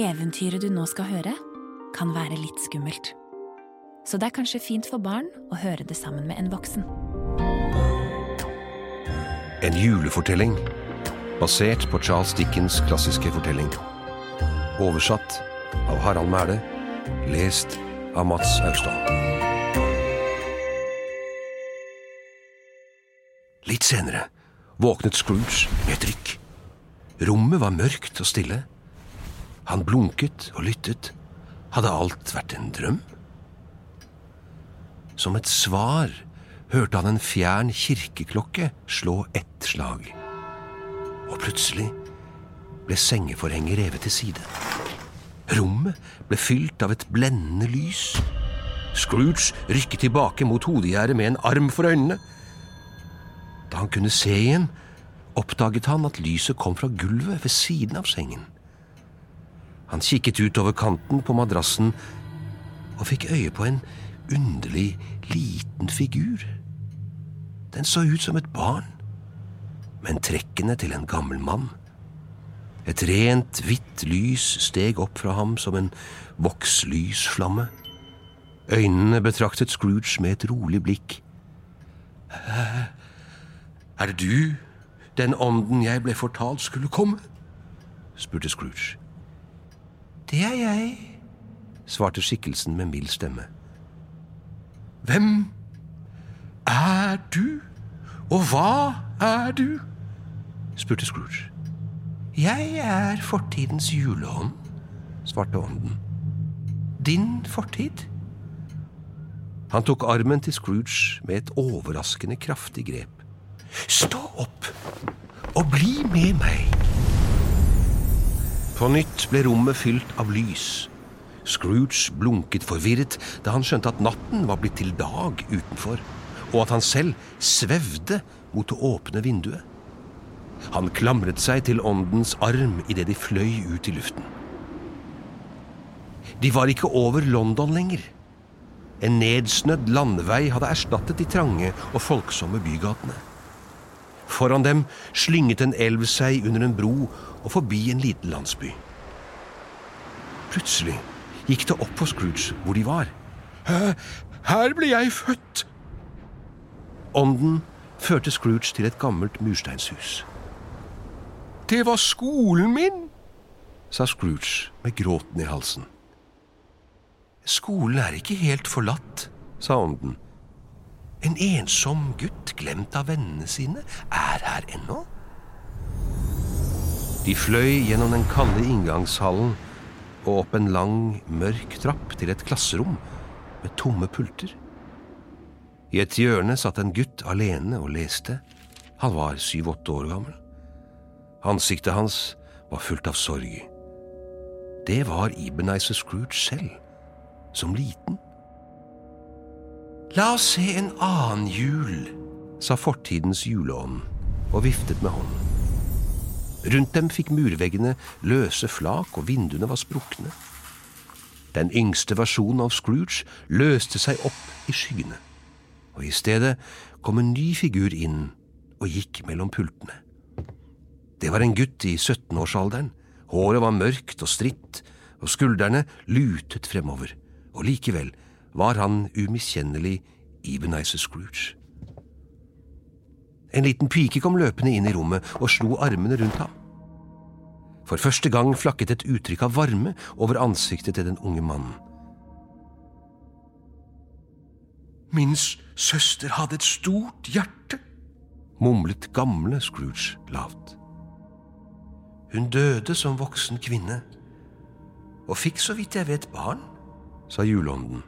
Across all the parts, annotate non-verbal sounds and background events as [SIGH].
Eventyret du nå skal høre, kan være litt skummelt. Så det er kanskje fint for barn å høre det sammen med en voksen. En julefortelling basert på Charles Dickens' klassiske fortelling. Oversatt av Harald Mæle. Lest av Mats Austdal. Litt senere våknet Scrooge med et rykk. Rommet var mørkt og stille. Han blunket og lyttet. Hadde alt vært en drøm? Som et svar hørte han en fjern kirkeklokke slå ett slag. Og plutselig ble sengeforhenget revet til side. Rommet ble fylt av et blendende lys. Scrooge rykket tilbake mot hodegjerdet med en arm for øynene. Da han kunne se igjen, oppdaget han at lyset kom fra gulvet ved siden av sengen. Han kikket ut over kanten på madrassen og fikk øye på en underlig liten figur. Den så ut som et barn, men trekkene til en gammel mann. Et rent, hvitt lys steg opp fra ham som en vokslysflamme. Øynene betraktet Scrooge med et rolig blikk. Er det du, den ånden jeg ble fortalt skulle komme? spurte Scrooge. Det er jeg, svarte skikkelsen med mild stemme. Hvem er du, og hva er du? spurte Scrooge. Jeg er fortidens juleånd, svarte ånden. Din fortid? Han tok armen til Scrooge med et overraskende kraftig grep. Stå opp og bli med meg. På nytt ble rommet fylt av lys. Scrooge blunket forvirret da han skjønte at natten var blitt til dag utenfor, og at han selv svevde mot det åpne vinduet. Han klamret seg til åndens arm idet de fløy ut i luften. De var ikke over London lenger. En nedsnødd landevei hadde erstattet de trange og folksomme bygatene. Foran dem slynget en elv seg under en bro og forbi en liten landsby. Plutselig gikk det opp for Scrooge hvor de var. Her ble jeg født! Ånden førte Scrooge til et gammelt mursteinshus. Det var skolen min, sa Scrooge med gråten i halsen. Skolen er ikke helt forlatt, sa ånden. En ensom gutt, glemt av vennene sine, er her ennå. De fløy gjennom den kalde inngangshallen og opp en lang, mørk trapp til et klasserom med tomme pulter. I et hjørne satt en gutt alene og leste. Han var syv-åtte år gammel. Ansiktet hans var fullt av sorg. Det var Ebenezer Scrooge selv, som liten. La oss se en annen jul, sa fortidens juleånd og viftet med hånden. Rundt dem fikk murveggene løse flak, og vinduene var sprukne. Den yngste versjonen av Scrooge løste seg opp i skyggene, og i stedet kom en ny figur inn og gikk mellom pultene. Det var en gutt i 17-årsalderen. Håret var mørkt og stritt, og skuldrene lutet fremover, og likevel var han umiskjennelig Ebenizer Scrooge. En liten pike kom løpende inn i rommet og slo armene rundt ham. For første gang flakket et uttrykk av varme over ansiktet til den unge mannen. Min søster hadde et stort hjerte, mumlet gamle Scrooge lavt. Hun døde som voksen kvinne, og fikk så vidt jeg vet barn, sa juleånden.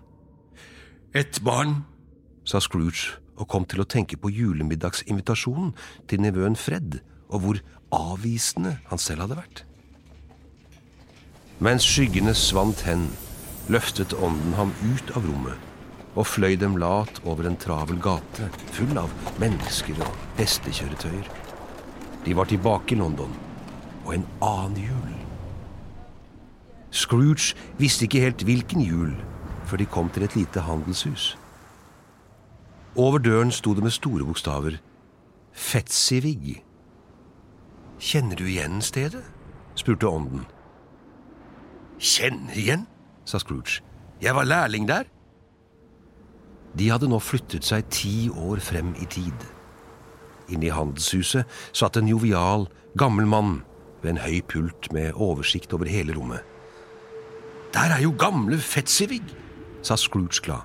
Et barn, sa Scrooge og kom til å tenke på julemiddagsinvitasjonen til nevøen Fred, og hvor avvisende han selv hadde vært. Mens skyggene svant hen, løftet ånden ham ut av rommet og fløy dem lat over en travel gate full av mennesker og hestekjøretøyer. De var tilbake i London, og en annen jul. Scrooge visste ikke helt hvilken jul før de kom til et lite handelshus. Over døren sto det med store bokstaver Fetsivig. Kjenner du igjen stedet? spurte ånden. Kjenner igjen, sa Scrooge. Jeg var lærling der. De hadde nå flyttet seg ti år frem i tid. Inne i handelshuset satt en jovial, gammel mann ved en høy pult med oversikt over hele rommet. Der er jo gamle Fetsivig, sa Scrooge glad.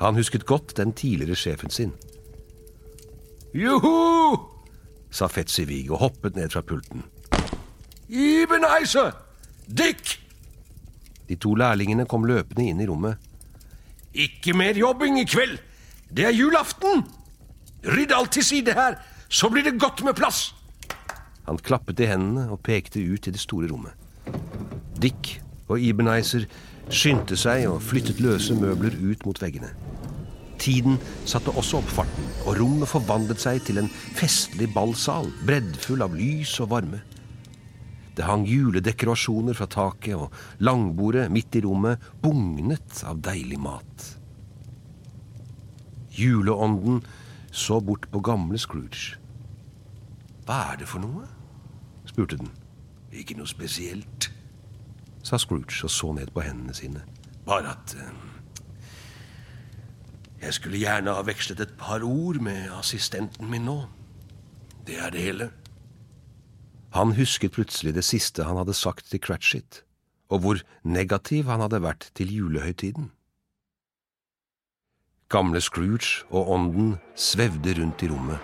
Han husket godt den tidligere sjefen sin. Juhu! sa Fetsivig og hoppet ned fra pulten. Ebenezer! Dick! De to lærlingene kom løpende inn i rommet. Ikke mer jobbing i kveld! Det er julaften! Rydd alt til side her, så blir det godt med plass! Han klappet i hendene og pekte ut i det store rommet. Dick og Ebenezer skyndte seg og flyttet løse møbler ut mot veggene. Tiden satte også opp farten, og rommet forvandlet seg til en festlig ballsal, breddfull av lys og varme. Det hang juledekorasjoner fra taket, og langbordet midt i rommet bugnet av deilig mat. Juleånden så bort på gamle Scrooge. Hva er det for noe? spurte den. Ikke noe spesielt, sa Scrooge og så ned på hendene sine. Bare at uh, Jeg skulle gjerne ha vekslet et par ord med assistenten min nå. Det er det hele. Han husket plutselig det siste han hadde sagt til Cratchit, og hvor negativ han hadde vært til julehøytiden. Gamle Scrooge og ånden svevde rundt i rommet,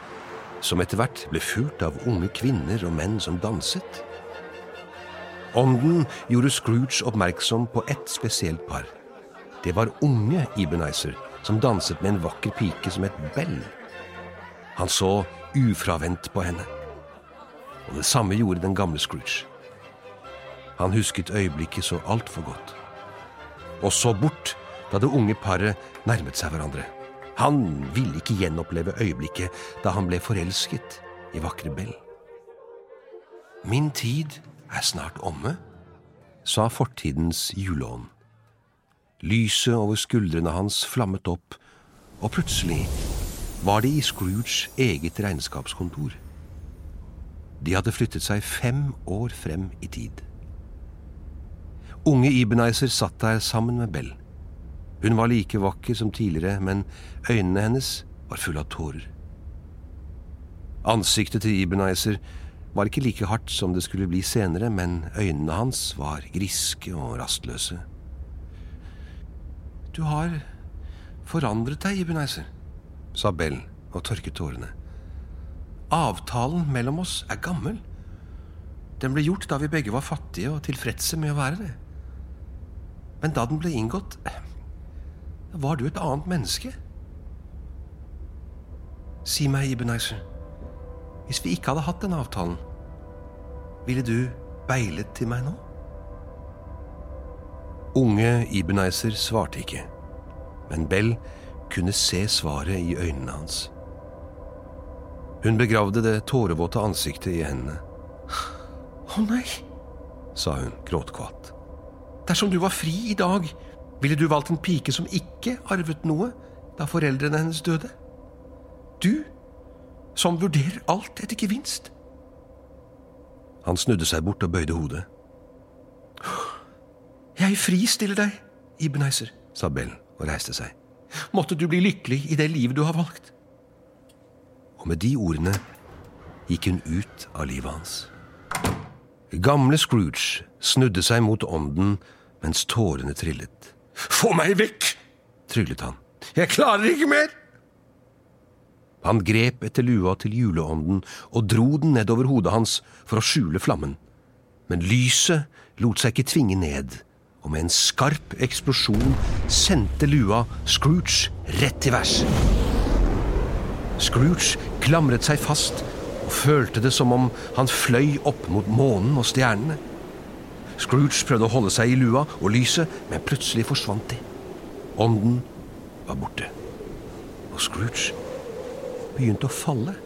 som etter hvert ble fulgt av unge kvinner og menn som danset. Ånden gjorde Scrooge oppmerksom på ett spesielt par. Det var unge Ibenizer, som danset med en vakker pike som het Bell. Han så ufravendt på henne. Og det samme gjorde den gamle Scrooge. Han husket øyeblikket så altfor godt. Og så bort da det unge paret nærmet seg hverandre. Han ville ikke gjenoppleve øyeblikket da han ble forelsket i vakre Bell. Min tid er snart omme, sa fortidens juleånd. Lyset over skuldrene hans flammet opp, og plutselig var de i Scrooges eget regnskapskontor. De hadde flyttet seg fem år frem i tid. Unge Ibenizer satt der sammen med Bell. Hun var like vakker som tidligere, men øynene hennes var fulle av tårer. Ansiktet til Ebenezer var ikke like hardt som det skulle bli senere, men øynene hans var griske og rastløse. Du har forandret deg, Ebenezer, sa Bell og tørket tårene. Avtalen mellom oss er gammel. Den ble gjort da vi begge var fattige og tilfredse med å være det. Men da den ble inngått, var du et annet menneske. Si meg, Ebenezer, hvis vi ikke hadde hatt den avtalen, ville du beilet til meg nå? Unge Ibeneiser svarte ikke, men Bell kunne se svaret i øynene hans. Hun begravde det tårevåte ansiktet i hendene. Å nei, sa hun gråtkvatt. Dersom du var fri i dag, ville du valgt en pike som ikke arvet noe da foreldrene hennes døde? Du, som vurderer alt etter gevinst. Han snudde seg bort og bøyde hodet. [GASPS] Jeg fristiller deg, Ibenheiser, sa Bell og reiste seg. Måtte du bli lykkelig i det livet du har valgt. Og med de ordene gikk hun ut av livet hans. Gamle Scrooge snudde seg mot ånden mens tårene trillet. Få meg vekk! tryllet han. Jeg klarer ikke mer! Han grep etter lua til juleånden og dro den nedover hodet hans for å skjule flammen. Men lyset lot seg ikke tvinge ned, og med en skarp eksplosjon sendte lua Scrooge rett til værs. Scrooge klamret seg fast og følte det som om han fløy opp mot månen og stjernene. Scrooge prøvde å holde seg i lua og lyset, men plutselig forsvant de. Ånden var borte. Og Scrooge begynte å falle.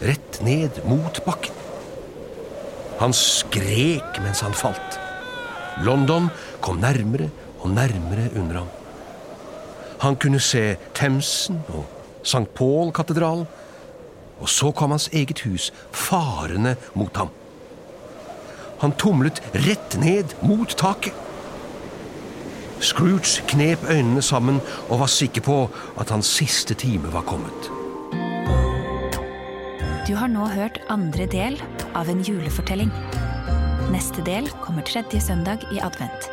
Rett ned mot bakken. Han skrek mens han falt. London kom nærmere og nærmere under ham. Han kunne se Themsen og St. Paul-katedralen. Og så kom hans eget hus farende mot ham. Han tumlet rett ned mot taket. Scrooge knep øynene sammen og var sikker på at hans siste time var kommet. Du har nå hørt andre del av en julefortelling. Neste del kommer tredje søndag i advent.